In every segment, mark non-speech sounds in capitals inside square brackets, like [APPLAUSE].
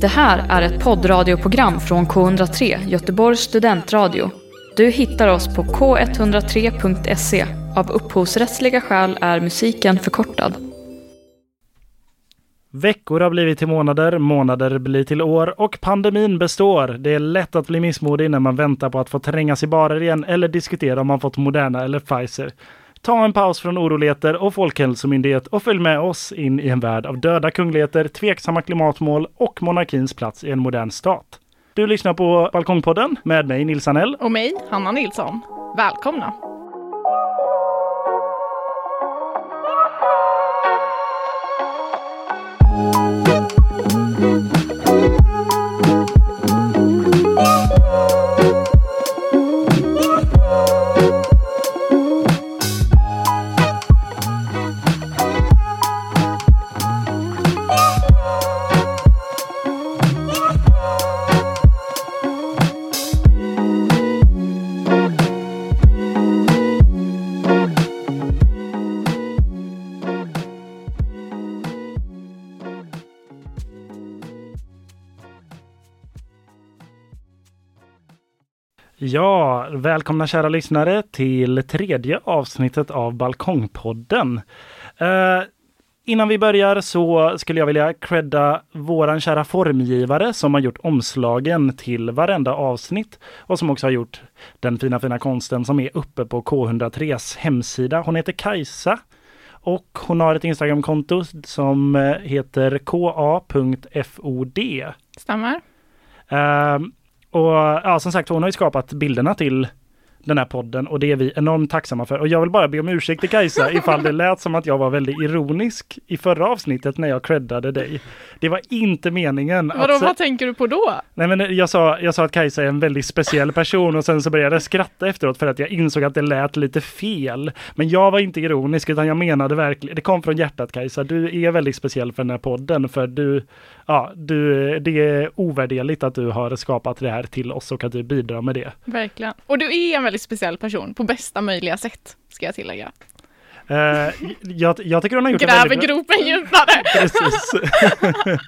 Det här är ett poddradioprogram från K103, Göteborgs studentradio. Du hittar oss på k103.se. Av upphovsrättsliga skäl är musiken förkortad. Veckor har blivit till månader, månader blir till år och pandemin består. Det är lätt att bli missmodig när man väntar på att få trängas i barer igen eller diskutera om man fått Moderna eller Pfizer. Ta en paus från oroligheter och Folkhälsomyndighet och följ med oss in i en värld av döda kungligheter, tveksamma klimatmål och monarkins plats i en modern stat. Du lyssnar på Balkongpodden med mig Nils Anell. Och mig, Hanna Nilsson. Välkomna! Välkomna kära lyssnare till tredje avsnittet av Balkongpodden. Uh, innan vi börjar så skulle jag vilja credda våran kära formgivare som har gjort omslagen till varenda avsnitt och som också har gjort den fina fina konsten som är uppe på K103s hemsida. Hon heter Kajsa och hon har ett Instagramkonto som eh, heter ka.fod. Stämmer. Uh, och ja, som sagt, hon har ju skapat bilderna till den här podden och det är vi enormt tacksamma för. Och jag vill bara be om ursäkt till Kajsa [LAUGHS] ifall det lät som att jag var väldigt ironisk i förra avsnittet när jag creddade dig. Det var inte meningen. Vadå, att... vad tänker du på då? Nej, men jag sa, jag sa att Kajsa är en väldigt speciell person och sen så började jag skratta efteråt för att jag insåg att det lät lite fel. Men jag var inte ironisk utan jag menade verkligen, det kom från hjärtat Kajsa. Du är väldigt speciell för den här podden för du, ja, du, det är ovärderligt att du har skapat det här till oss och att du bidrar med det. Verkligen. Och du är en väldigt speciell person på bästa möjliga sätt, ska jag tillägga. Uh, jag, jag tycker hon har gjort Gräver väldigt... gropen djupare! [LAUGHS] Precis. [LAUGHS]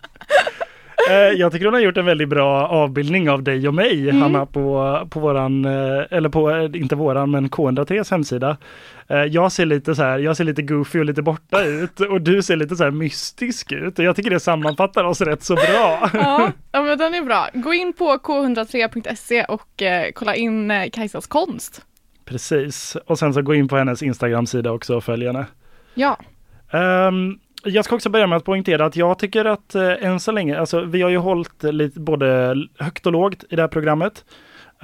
uh, jag tycker hon har gjort en väldigt bra avbildning av dig och mig, mm. Hanna, på, på våran, uh, eller på, inte våran, men K103s hemsida. Jag ser lite så här, jag ser lite goofy och lite borta ut och du ser lite så här mystisk ut och jag tycker det sammanfattar oss rätt så bra. Ja, [LAUGHS] ja men den är bra. Gå in på k103.se och kolla in Kajsas konst. Precis, och sen så gå in på hennes Instagram-sida också och följ henne. Ja. Um, jag ska också börja med att poängtera att jag tycker att eh, än så länge, alltså vi har ju hållit lite både högt och lågt i det här programmet.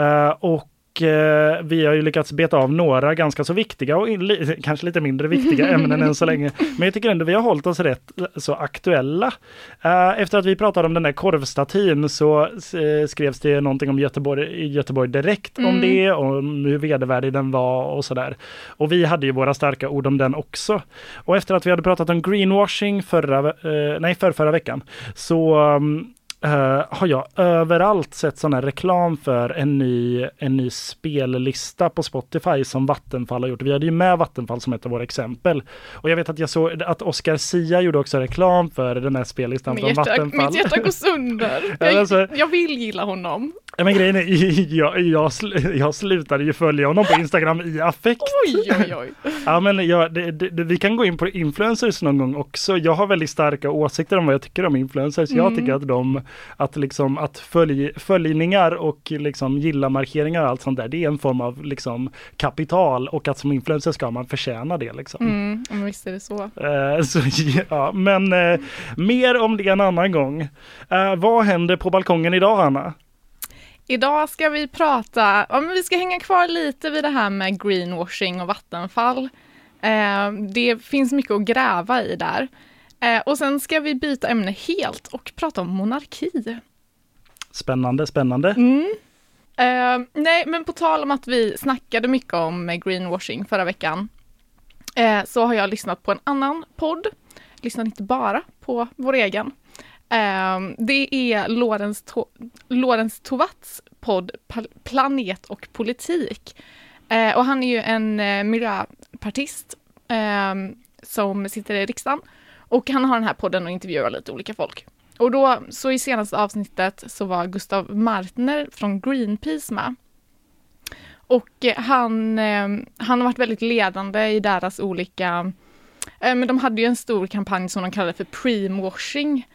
Uh, och eh, vi har ju lyckats beta av några ganska så viktiga och li [LAUGHS] kanske lite mindre viktiga [LAUGHS] ämnen än så länge. Men jag tycker ändå vi har hållit oss rätt så aktuella. Uh, efter att vi pratade om den där korvstatyn så uh, skrevs det någonting om Göteborg, i Göteborg Direkt mm. om det, om hur vedervärdig den var och sådär. Och vi hade ju våra starka ord om den också. Och efter att vi hade pratat om greenwashing förra, uh, nej, för förra veckan så um, Uh, har jag överallt sett sån här reklam för en ny, en ny spellista på Spotify som Vattenfall har gjort. Vi hade ju med Vattenfall som ett av våra exempel. Och jag vet att jag såg att Oscar Sia gjorde också reklam för den här spellistan min från hjärta, Vattenfall. Mitt hjärta går sönder. [LAUGHS] Jag, alltså, jag vill gilla honom. Ja, men grejen är, [LAUGHS] jag, jag, jag slutade ju följa honom på Instagram i affekt. Oj, oj, oj. Ja, men jag, det, det, vi kan gå in på influencers någon gång också. Jag har väldigt starka åsikter om vad jag tycker om influencers. Mm. Jag tycker att de, att liksom, att följ, följningar och liksom gilla markeringar och allt sånt där, det är en form av liksom kapital och att som influencer ska man förtjäna det liksom. Mm, men visst är det så. Uh, så [LAUGHS] ja, men uh, mer om det en annan gång. Uh, vad händer på balkongen idag, Hanna? Idag ska vi prata, ja, men vi ska hänga kvar lite vid det här med greenwashing och Vattenfall. Eh, det finns mycket att gräva i där. Eh, och sen ska vi byta ämne helt och prata om monarki. Spännande, spännande. Mm. Eh, nej, men på tal om att vi snackade mycket om greenwashing förra veckan eh, så har jag lyssnat på en annan podd. Lyssnat inte bara på vår egen. Ehm, det är Lorentz, to Lorentz Tovats podd Planet och politik. Ehm, och han är ju en eh, miljöpartist ehm, som sitter i riksdagen. Och han har den här podden och intervjuar lite olika folk. och då, så i senaste avsnittet så var Gustav Martner från Greenpeace med. Och eh, han, han har varit väldigt ledande i deras olika, men de hade ju en stor kampanj som de kallade för premwashing.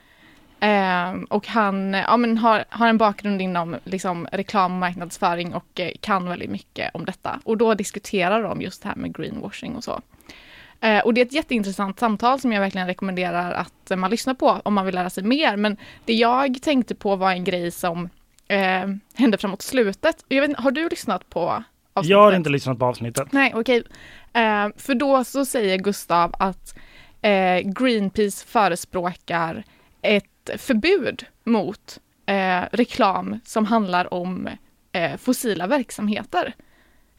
Eh, och han ja, men har, har en bakgrund inom liksom, reklam och marknadsföring och eh, kan väldigt mycket om detta. Och då diskuterar de just det här med greenwashing och så. Eh, och det är ett jätteintressant samtal som jag verkligen rekommenderar att man lyssnar på om man vill lära sig mer. Men det jag tänkte på var en grej som eh, hände framåt slutet. Vet, har du lyssnat på avsnittet? Jag har inte lyssnat på avsnittet. Nej, okej. Eh, för då så säger Gustav att eh, Greenpeace förespråkar ett förbud mot eh, reklam som handlar om eh, fossila verksamheter.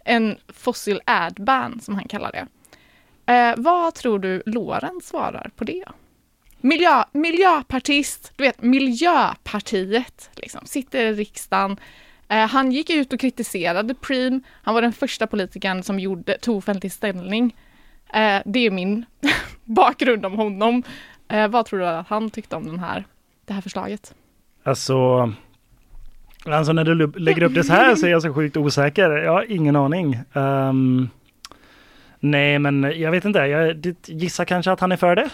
En fossil ad ban som han kallar det. Eh, vad tror du Lorenz svarar på det? Miljö, miljöpartist, du vet Miljöpartiet, liksom, sitter i riksdagen. Eh, han gick ut och kritiserade Preem. Han var den första politikern som gjorde, tog offentlig ställning. Eh, det är min [LAUGHS] bakgrund om honom. Eh, vad tror du att han tyckte om den här, det här förslaget? Alltså, alltså när du lägger upp det så här så är jag så sjukt osäker. Jag har ingen aning. Um, nej, men jag vet inte. Jag gissar kanske att han är för det.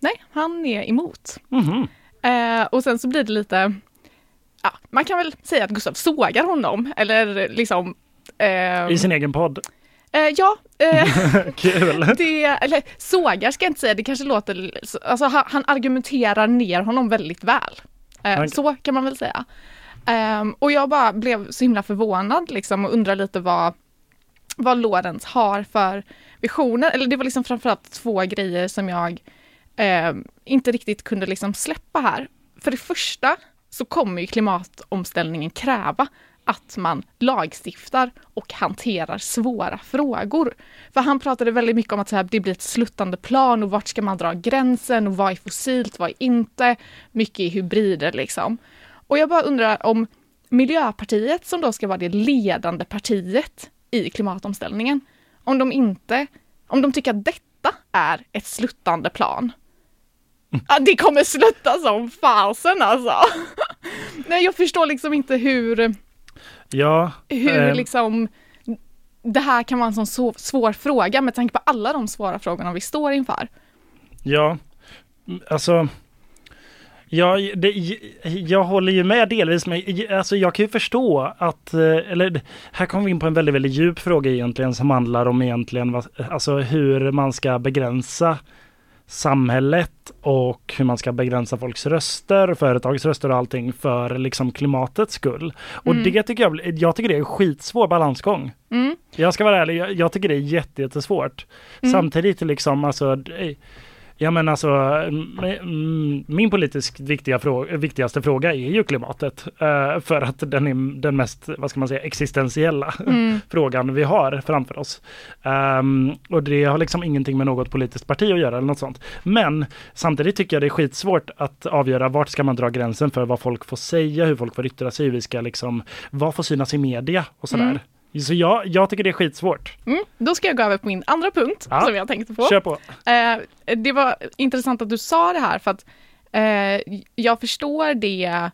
Nej, han är emot. Mm -hmm. eh, och sen så blir det lite, ja, man kan väl säga att Gustav sågar honom, eller liksom... Eh, I sin egen podd? Eh, ja. Eh, [LAUGHS] Kul! Det, eller sågar ska jag inte säga, det kanske låter, alltså han, han argumenterar ner honom väldigt väl. Eh, okay. Så kan man väl säga. Ehm, och jag bara blev så himla förvånad liksom och undrar lite vad, vad Lorenz har för visioner, eller det var liksom framförallt två grejer som jag eh, inte riktigt kunde liksom släppa här. För det första så kommer ju klimatomställningen kräva att man lagstiftar och hanterar svåra frågor. För han pratade väldigt mycket om att det blir ett sluttande plan och vart ska man dra gränsen och vad är fossilt, vad är inte, mycket i hybrider liksom. Och jag bara undrar om Miljöpartiet som då ska vara det ledande partiet i klimatomställningen, om de inte, om de tycker att detta är ett sluttande plan, Ja, det kommer slutta som fasen alltså. [LAUGHS] Nej, jag förstår liksom inte hur, ja, hur eh, liksom det här kan vara en sån svår fråga med tanke på alla de svåra frågorna vi står inför. Ja, alltså Ja, det, jag håller ju med delvis, men alltså jag kan ju förstå att, eh, eller här kommer vi in på en väldigt, väldigt djup fråga egentligen som handlar om egentligen alltså hur man ska begränsa samhället och hur man ska begränsa folks röster, företags röster och allting för liksom klimatets skull. Och mm. det tycker jag, jag tycker det är en skitsvår balansgång. Mm. Jag ska vara ärlig, jag, jag tycker det är jättesvårt. Mm. Samtidigt liksom alltså Ja men alltså min politiskt viktiga fråga, viktigaste fråga är ju klimatet. Uh, för att den är den mest, vad ska man säga, existentiella mm. [LAUGHS] frågan vi har framför oss. Um, och det har liksom ingenting med något politiskt parti att göra eller något sånt. Men samtidigt tycker jag det är skitsvårt att avgöra vart ska man dra gränsen för vad folk får säga, hur folk får yttra sig, hur vi ska liksom, vad får synas i media och sådär. Mm. Så jag, jag tycker det är skitsvårt. Mm, då ska jag gå över på min andra punkt ja, som jag tänkte på. Kör på. Eh, det var intressant att du sa det här för att eh, jag förstår det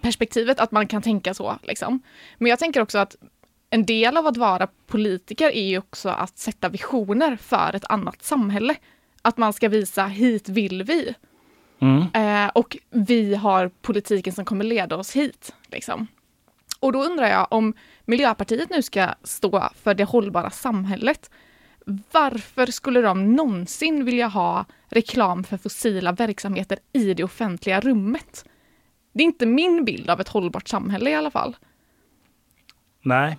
perspektivet att man kan tänka så. Liksom. Men jag tänker också att en del av att vara politiker är ju också att sätta visioner för ett annat samhälle. Att man ska visa hit vill vi. Mm. Eh, och vi har politiken som kommer leda oss hit. Liksom. Och då undrar jag om Miljöpartiet nu ska stå för det hållbara samhället. Varför skulle de någonsin vilja ha reklam för fossila verksamheter i det offentliga rummet? Det är inte min bild av ett hållbart samhälle i alla fall. Nej,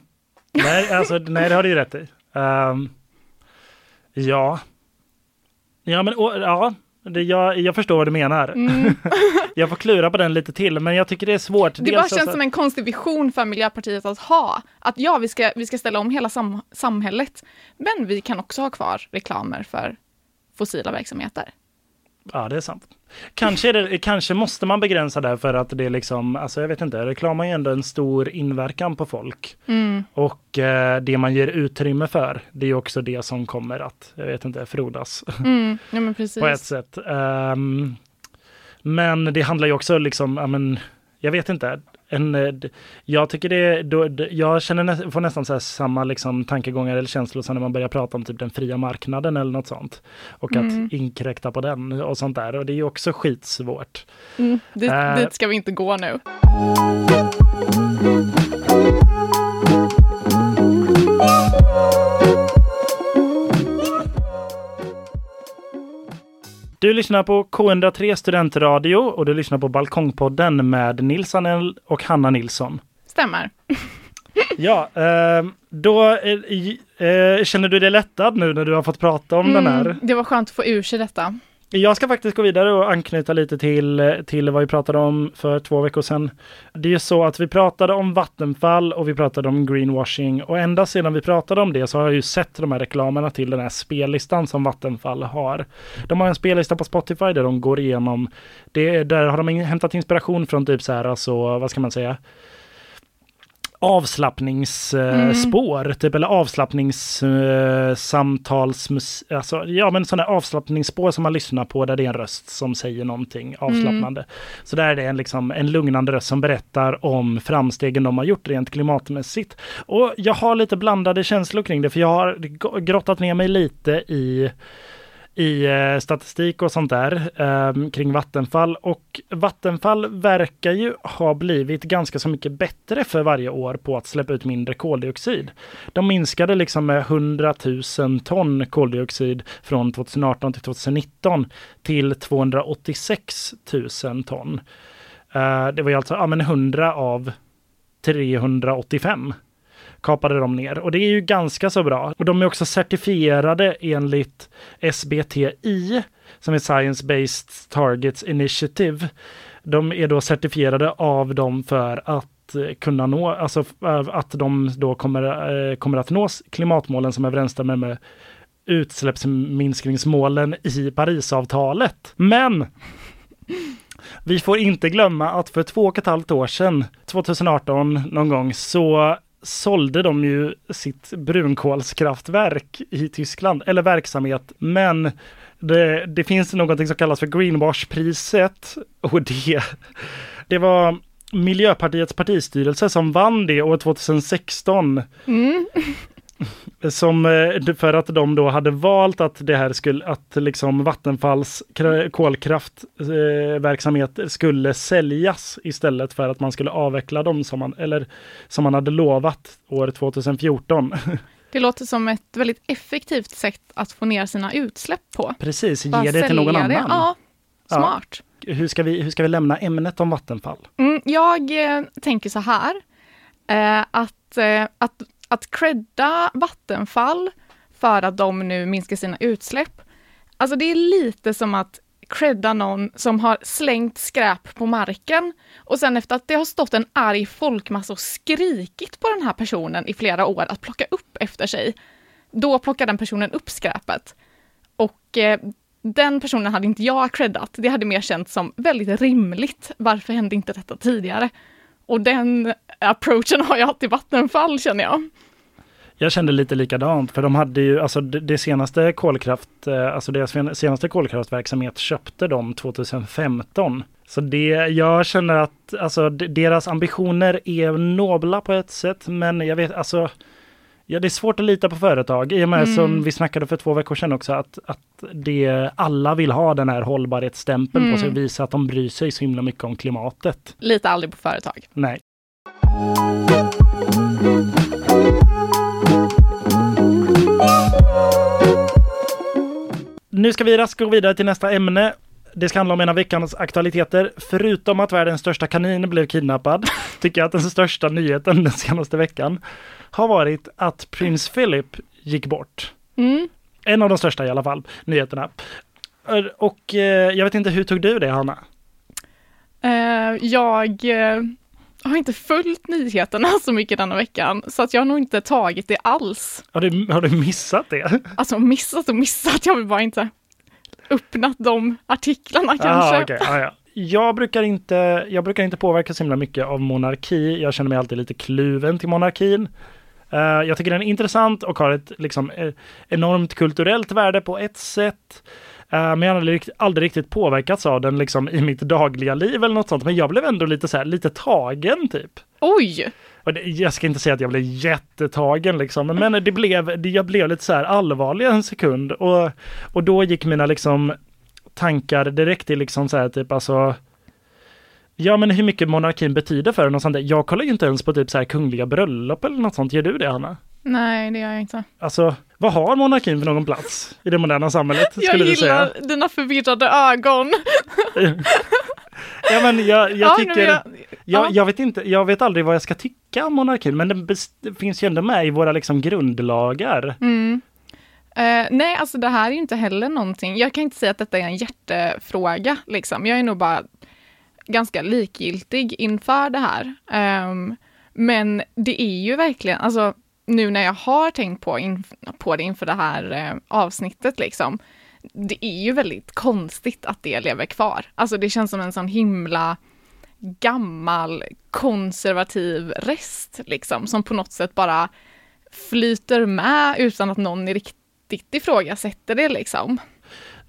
nej, alltså, [LAUGHS] nej det har du ju rätt i. Um, ja. Ja, men ja, det, jag, jag förstår vad du menar. Mm. [LAUGHS] jag får klura på den lite till, men jag tycker det är svårt. Det Dels bara känns alltså... som en konstig vision för Miljöpartiet att ha. Att ja, vi ska, vi ska ställa om hela sam samhället, men vi kan också ha kvar reklamer för fossila verksamheter. Ja, det är sant. Kanske, det, kanske måste man begränsa det för att det är liksom, alltså jag vet inte, reklam har ju ändå en stor inverkan på folk. Mm. Och eh, det man ger utrymme för, det är också det som kommer att, jag vet inte, frodas. Mm. Ja, [LAUGHS] på ett sätt. Um, Men det handlar ju också liksom, ja men, jag vet inte. En, eh, jag tycker det, då, jag känner får nästan så samma liksom tankegångar eller känslor som när man börjar prata om typ den fria marknaden eller något sånt. Och Mm. att inkräkta på den och sånt där. Och det är ju också skitsvårt. Mm, dit, Äh. dit ska vi inte gå nu. Du lyssnar på K103 Studentradio och du lyssnar på Balkongpodden med Nils Anell och Hanna Nilsson. Stämmer. [LAUGHS] Ja, eh, då eh, eh, känner du dig lättad nu när du har fått prata om den här? Mm, det var skönt att få ur sig detta. Jag ska faktiskt gå vidare och anknyta lite till, till vad vi pratade om för två veckor sedan. Det är ju så att vi pratade om Vattenfall och vi pratade om greenwashing och ända sedan vi pratade om det så har jag ju sett de här reklamerna till den här spellistan som Vattenfall har. De har en spellista på Spotify där de går igenom, det, där har de hämtat inspiration från typ så här, alltså vad ska man säga, avslappningsspår, typ eller avslappningssamtals, alltså ja men sådana avslappningsspår som man lyssnar på där det är en röst som säger någonting avslappnande. Så där är det en, liksom, en lugnande röst som berättar om framstegen de har gjort rent klimatmässigt. Och jag har lite blandade känslor kring det för jag har grottat ner mig lite i i eh, statistik och sånt där eh, kring Vattenfall och Vattenfall verkar ju ha blivit ganska så mycket bättre för varje år på att släppa ut mindre koldioxid. De minskade liksom med 100 000 ton koldioxid från 2018 till 2019 till 286 000 ton. Eh, det var ju alltså ja, men 100 av 385 kapade de ner och det är ju ganska så bra. Och de är också certifierade enligt SBTI som är Science Based Targets Initiative. De är då certifierade av dem för att eh, kunna nå, alltså eh, att de då kommer, eh, kommer att nå klimatmålen som överensstämmer med utsläppsminskningsmålen i Parisavtalet. Men vi får inte glömma att för två och ett halvt år sedan, 2018 någon gång, så sålde de ju sitt brunkolskraftverk i Tyskland, eller verksamhet, men det, det finns något som kallas för greenwash-priset och det, det var Miljöpartiets partistyrelse som vann det år 2016 Mm som eh, för att de då hade valt att det här skulle, att liksom Vattenfalls kra- kolkraftverksamhet skulle säljas istället för att man skulle avveckla dem som man, eller som man hade lovat år 2014. [LAUGHS] Det låter som ett väldigt effektivt sätt att få ner sina utsläpp på. Precis, Bara ge det till någon det. annan. Ja, Ja. smart. Hur, ska vi, hur ska vi lämna ämnet om Vattenfall? Mm, jag eh, tänker så här, eh, att, eh, att, att credda Vattenfall för att de nu minskar sina utsläpp, alltså det är lite som att credda någon som har slängt skräp på marken och sen efter att det har stått en arg folkmassa och skrikit på den här personen i flera år att plocka upp efter sig, då plockar den personen upp skräpet. Och eh, den personen hade inte jag creddat. Det hade mer känts som väldigt rimligt. Varför hände inte detta tidigare? Och den approachen har jag haft i Vattenfall känner jag. Jag kände lite likadant, för de hade ju, alltså det, senaste kolkraft, eh, alltså deras senaste kolkraftverksamhet köpte de 2015. Så det, jag känner att alltså, deras ambitioner är nobla på ett sätt, men jag vet, alltså, ja det är svårt att lita på företag, i och med Mm. som vi snackade för två veckor sedan också, att, att det, alla vill ha den här hållbarhetsstämpeln på Mm. sig och visa att de bryr sig så himla mycket om klimatet. Lita aldrig på företag. Nej. Nu ska vi raskt gå vidare till nästa ämne. Det ska handla om en av veckans aktualiteter. Förutom att världens största kanin blev kidnappad, [LAUGHS] tycker jag att den största nyheten den senaste veckan har varit att prins Philip gick bort. Mm. En av de största i alla fall, nyheterna. Och eh, jag vet inte, hur tog du det Hanna? Eh, jag eh, har inte följt nyheterna så mycket denna veckan, så att jag har nog inte tagit det alls. Har du, har du missat det? Alltså missat och missat, jag vill bara inte öppnat de artiklarna kanske. Ah, okay. ah, ja. jag, brukar inte, jag brukar inte påverkas så himla mycket av monarki. Jag känner mig alltid lite kluven till monarkin. Eh, jag tycker den är intressant och har ett liksom, eh, enormt kulturellt värde på ett sätt. Eh, men jag hade aldrig, riktigt påverkats av den liksom i mitt dagliga liv eller något sånt. Men jag blev ändå lite så här, lite tagen typ. Oj! Jag ska inte säga att jag blev jättetagen liksom, men det blev, jag blev lite så här allvarlig en sekund och, och då gick mina liksom tankar direkt till liksom så här typ alltså Ja men hur mycket monarkin betyder för en och sånt där. Jag kollar ju inte ens på typ så här kungliga bröllop eller något sånt. Gör du det Hanna? Nej, det gör jag inte. Alltså, vad har monarkin för någon plats i det moderna samhället? Jag Skulle du gillar säga? dina förvirrade ögon. [LAUGHS] Ja men jag, jag Ja, tycker, jag, jag- ja. jag vet inte, jag vet aldrig vad jag ska tycka om monarkin, men den finns ju ändå med i våra liksom grundlagar. Mm. Eh, nej, alltså det här är ju inte heller någonting. Jag kan inte säga att detta är en hjärtefråga. Liksom. Jag är nog bara ganska likgiltig inför det här. Ehm, men det är ju verkligen, alltså nu när jag har tänkt på, inf- på det inför det här eh, avsnittet, liksom, det är ju väldigt konstigt att det lever kvar. Alltså det känns som en sån himla gammal konservativ rest, liksom, som på något sätt bara flyter med utan att någon riktigt ifrågasätter det liksom.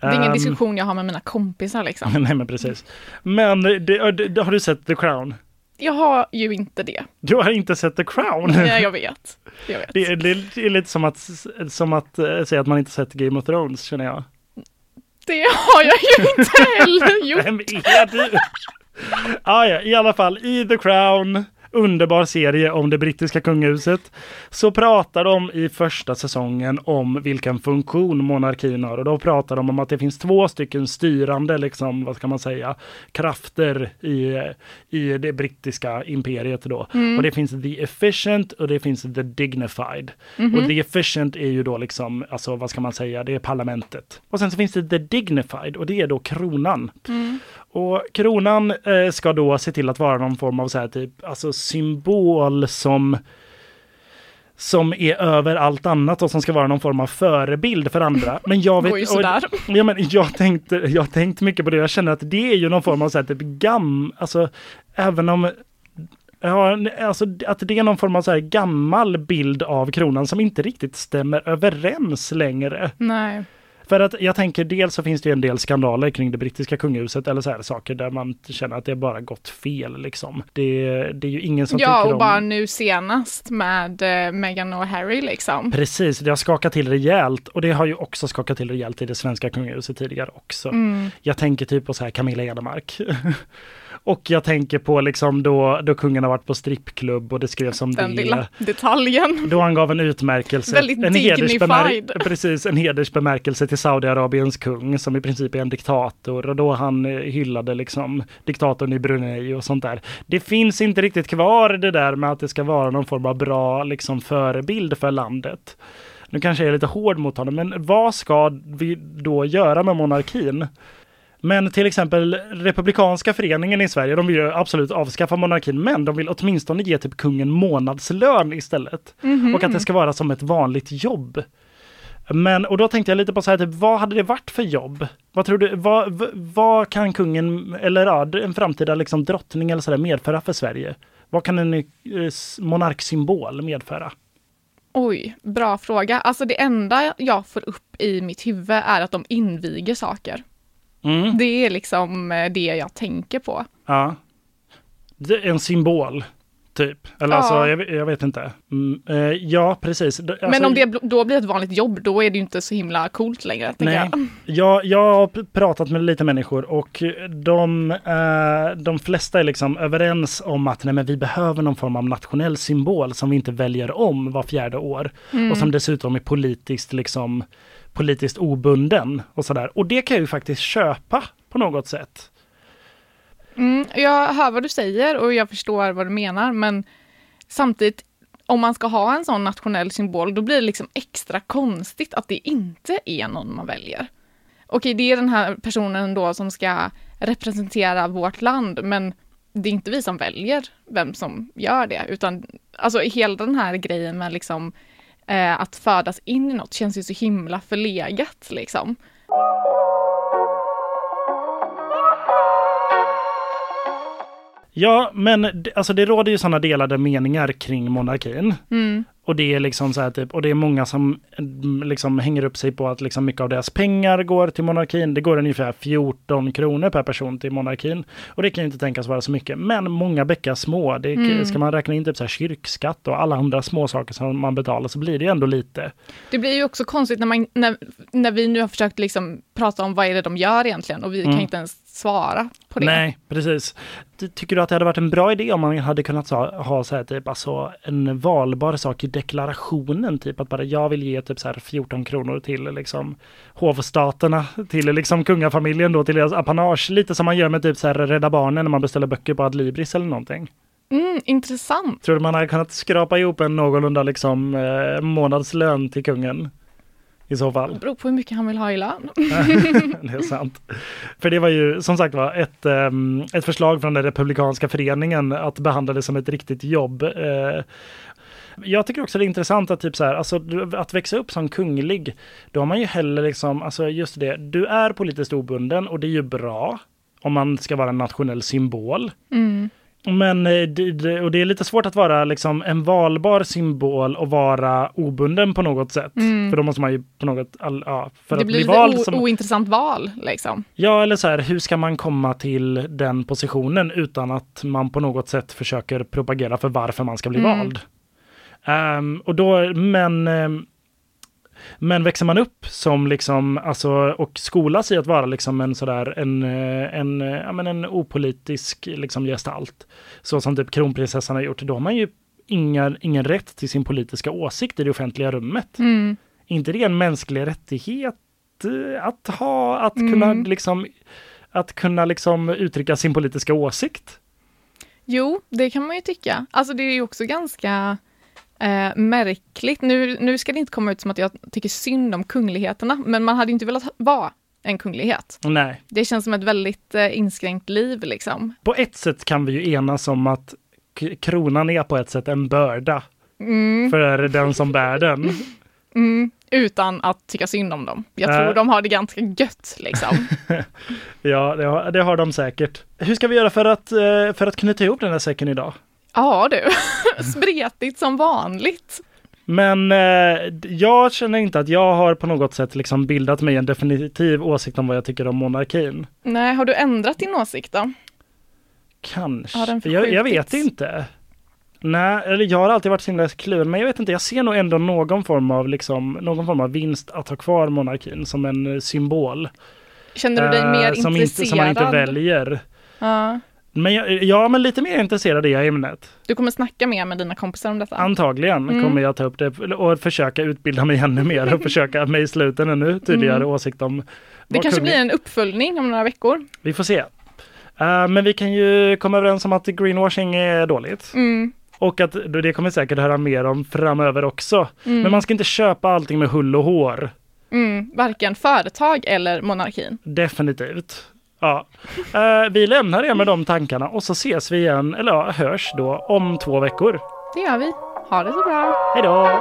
Det är ingen Ehm, diskussion jag har med mina kompisar liksom. [LAUGHS] Nej men precis. Men det, det, har du sett The Crown? Jag har ju inte det. Du har inte sett The Crown? [LAUGHS] Nej, jag vet. Jag vet. Det, är- det, är- lite som att, som att eh, säga att man inte sett Game of Thrones känner jag. Det har jag ju [LAUGHS] inte heller gjort. Vem är du? ah, ja, i alla fall i The Crown, underbar serie om det brittiska kungahuset, så pratar de i första säsongen om vilken funktion monarkin har och då pratar de om att det finns två stycken styrande, liksom, vad ska man säga, krafter i, i det brittiska imperiet då. Och det finns the efficient och det finns the dignified. Och the efficient är ju då liksom, alltså vad ska man säga, det är parlamentet. Och sen så finns det the dignified och det är då kronan. Och kronan eh, ska då se till att vara någon form av så här typ, alltså symbol som som är över allt annat och som ska vara någon form av förebild för andra. Men jag [LAUGHS] vet... Och-. Ja, men jag tänkte, jag har tänkt mycket på det. Jag känner att det är ju någon form av så här typ gam, alltså även om Ja, alltså att det är någon form av så här gammal bild av kronan som inte riktigt stämmer överens längre. Nej. För att jag tänker dels så finns det ju en del skandaler kring det brittiska kungahuset eller så här saker där man känner att det bara gått fel liksom. Det, det är ju ingen som Ja, tycker och om... bara nu senast med eh, Meghan och Harry liksom. Precis, det har skakat till rejält och det har ju också skakat till rejält i det svenska kungahuset tidigare också. Mm. Jag tänker typ på så här Camilla Enemark. [LAUGHS] och jag tänker på liksom då, då kungen har varit på strippklubb och det skrevs om Den det. lilla detaljen. Då han gav en utmärkelse, Väldigt en, dignified. [LAUGHS] precis, en hedersbemärkelse till Saudiarabiens kung som i princip är en diktator och då han eh, hyllade liksom diktatorn i Brunei och sånt där. Det finns inte riktigt kvar det där med att det ska vara någon form av bra liksom förebild för landet. Nu kanske jag är lite hård mot honom, men vad ska vi då göra med monarkin? Men till exempel Republikanska föreningen i Sverige, de vill ju absolut avskaffa monarkin, men de vill åtminstone ge typ kungen månadslön istället. Och att det ska vara som ett vanligt jobb. Men, och då tänkte jag lite på så här, typ, vad hade det varit för jobb? Vad tror du, vad, vad kan kungen, eller ja, en framtida liksom drottning eller så där medföra för Sverige? Vad kan en eh, monarksymbol medföra? Oj, bra fråga. Alltså det enda jag får upp i mitt huvud är att de inviger saker. Mm, Det är liksom eh, det jag tänker på. ja. Det är en symbol, typ. Eller Ja. alltså, jag, vet- jag vet inte. Mm, eh, ja, precis. D- Men alltså- om det då blir ett vanligt jobb, då är det ju inte så himla coolt längre. Nej, jag. [LAUGHS] jag, jag har pratat med lite människor och de, eh, de flesta är liksom överens om att nej, men vi behöver någon form av nationell symbol som vi inte väljer om var fjärde år och som dessutom är politiskt liksom politiskt obunden och sådär. Och det kan jag ju faktiskt köpa på något sätt. Mm, jag hör vad du säger och jag förstår vad du menar, men samtidigt, om man ska ha en sån nationell symbol, då blir det liksom extra konstigt att det inte är någon man väljer. Okej, det är den här personen då som ska representera vårt land, men det är inte vi som väljer vem som gör det, utan alltså hela den här grejen med liksom eh, att födas in i något känns ju så himla förlegat liksom. Ja, men alltså det råder ju sådana delade meningar kring monarkin. Mm. Och det är liksom så här typ, och det är många som mm, liksom hänger upp sig på att liksom mycket av deras pengar går till monarkin. Det går ungefär 14 kronor per person till monarkin. Och det kan ju inte tänkas vara så mycket. Men många bäckar små. Det, Mm. Ska man räkna in typ så här kyrkskatt och alla andra små saker som man betalar så blir det ju ändå lite. Det blir ju också konstigt när, man, när, när vi nu har försökt liksom prata om vad är det de gör egentligen och vi Mm. kan inte ens svara på det. Nej, precis. Ty- Tycker du att det hade varit en bra idé om man hade kunnat ha, ha så här typ alltså en valbar sak i deklarationen, typ att bara jag vill ge typ så här 14 kronor till liksom hovstaterna, till liksom kungafamiljen då, till deras apanage, lite som man gör med typ så här Rädda Barnen när man beställer böcker på Adlibris eller någonting. Mm, intressant. Tror du man hade kunnat skrapa ihop en någorlunda liksom eh, månadslön till kungen? I så fall. Det beror på hur mycket han vill ha i lön. [LAUGHS] det är sant. För det var ju som sagt var ett, ehm, ett förslag från den republikanska föreningen att behandla det som ett riktigt jobb. Eh, jag tycker också det är intressant att typ så här, alltså att växa upp som kunglig, då har man ju heller liksom, alltså just det, du är politiskt obunden och det är ju bra om man ska vara en nationell symbol. Mm. Men eh, och det är lite svårt att vara liksom en valbar symbol och vara obunden på något sätt. För då måste man ju på något, all, ja, för Mm. det att blir bli som... ointressant val liksom. Ja, eller så här, hur ska man komma till den positionen utan att man på något sätt försöker propagera för varför man ska bli Mm. vald? Ehm, och då, men, ehm, men växer man upp som liksom, alltså, och skolas i att vara liksom en sådär, en, eh, en, eh, ja, men en opolitisk liksom gestalt, så som typ kronprinsessan har gjort, då har man ju inga, ingen rätt till sin politiska åsikt i det offentliga rummet. Mm. inte det en mänsklig rättighet eh, att ha, att Mm. kunna liksom att kunna liksom uttrycka sin politiska åsikt? Jo, det kan man ju tycka. Alltså det är ju också ganska eh, märkligt. Nu, nu ska det inte komma ut som att jag tycker synd om kungligheterna, men man hade inte velat vara en kunglighet. Nej, Det känns som ett väldigt eh, inskränkt liv liksom. på ett sätt kan vi ju enas om att kronan är på ett sätt en börda Mm, för den som bär den. [LAUGHS] mm, utan att tycka synd om dem. Jag tror Äh. de har det ganska gött liksom. [LAUGHS] Ja, det har, det har de säkert. Hur ska vi göra för att, eh, för att knyta ihop den här säcken idag? Ja du, [LAUGHS] spretigt som vanligt. Men eh, jag känner inte att jag har på något sätt liksom bildat mig en definitiv åsikt om vad jag tycker om monarkin. Nej, har du ändrat din åsikt då? Kanske. Jag, jag vet inte. Nej, eller jag har alltid varit så himla kluven, men jag vet inte, jag ser nog ändå någon form av liksom, någon form av vinst att ha kvar monarkin som en eh, symbol. Känner du dig Eh, mer som, inte, intresserad? som man inte väljer. Ja. Men jag, ja, men lite mer intresserad är jag i ämnet. Du kommer snacka mer med dina kompisar om detta? Antagligen Mm. kommer jag ta upp det och försöka utbilda mig ännu mer och [LAUGHS] försöka mejsla ut en ännu tydligare Mm. åsikt om det kanske blir en uppföljning om några veckor. Vi får se. Eh, men vi kan ju komma överens om att greenwashing är dåligt. Mm. Och att det kommer säkert höra mer om framöver också. Mm. Men man ska inte köpa allting med hull och hår. Mm. Varken företag eller monarkin. Definitivt. Ja. Eh, vi lämnar er med de tankarna och så ses vi igen, eller ja, hörs då om två veckor. Det gör vi. Ha det så bra. Hej då!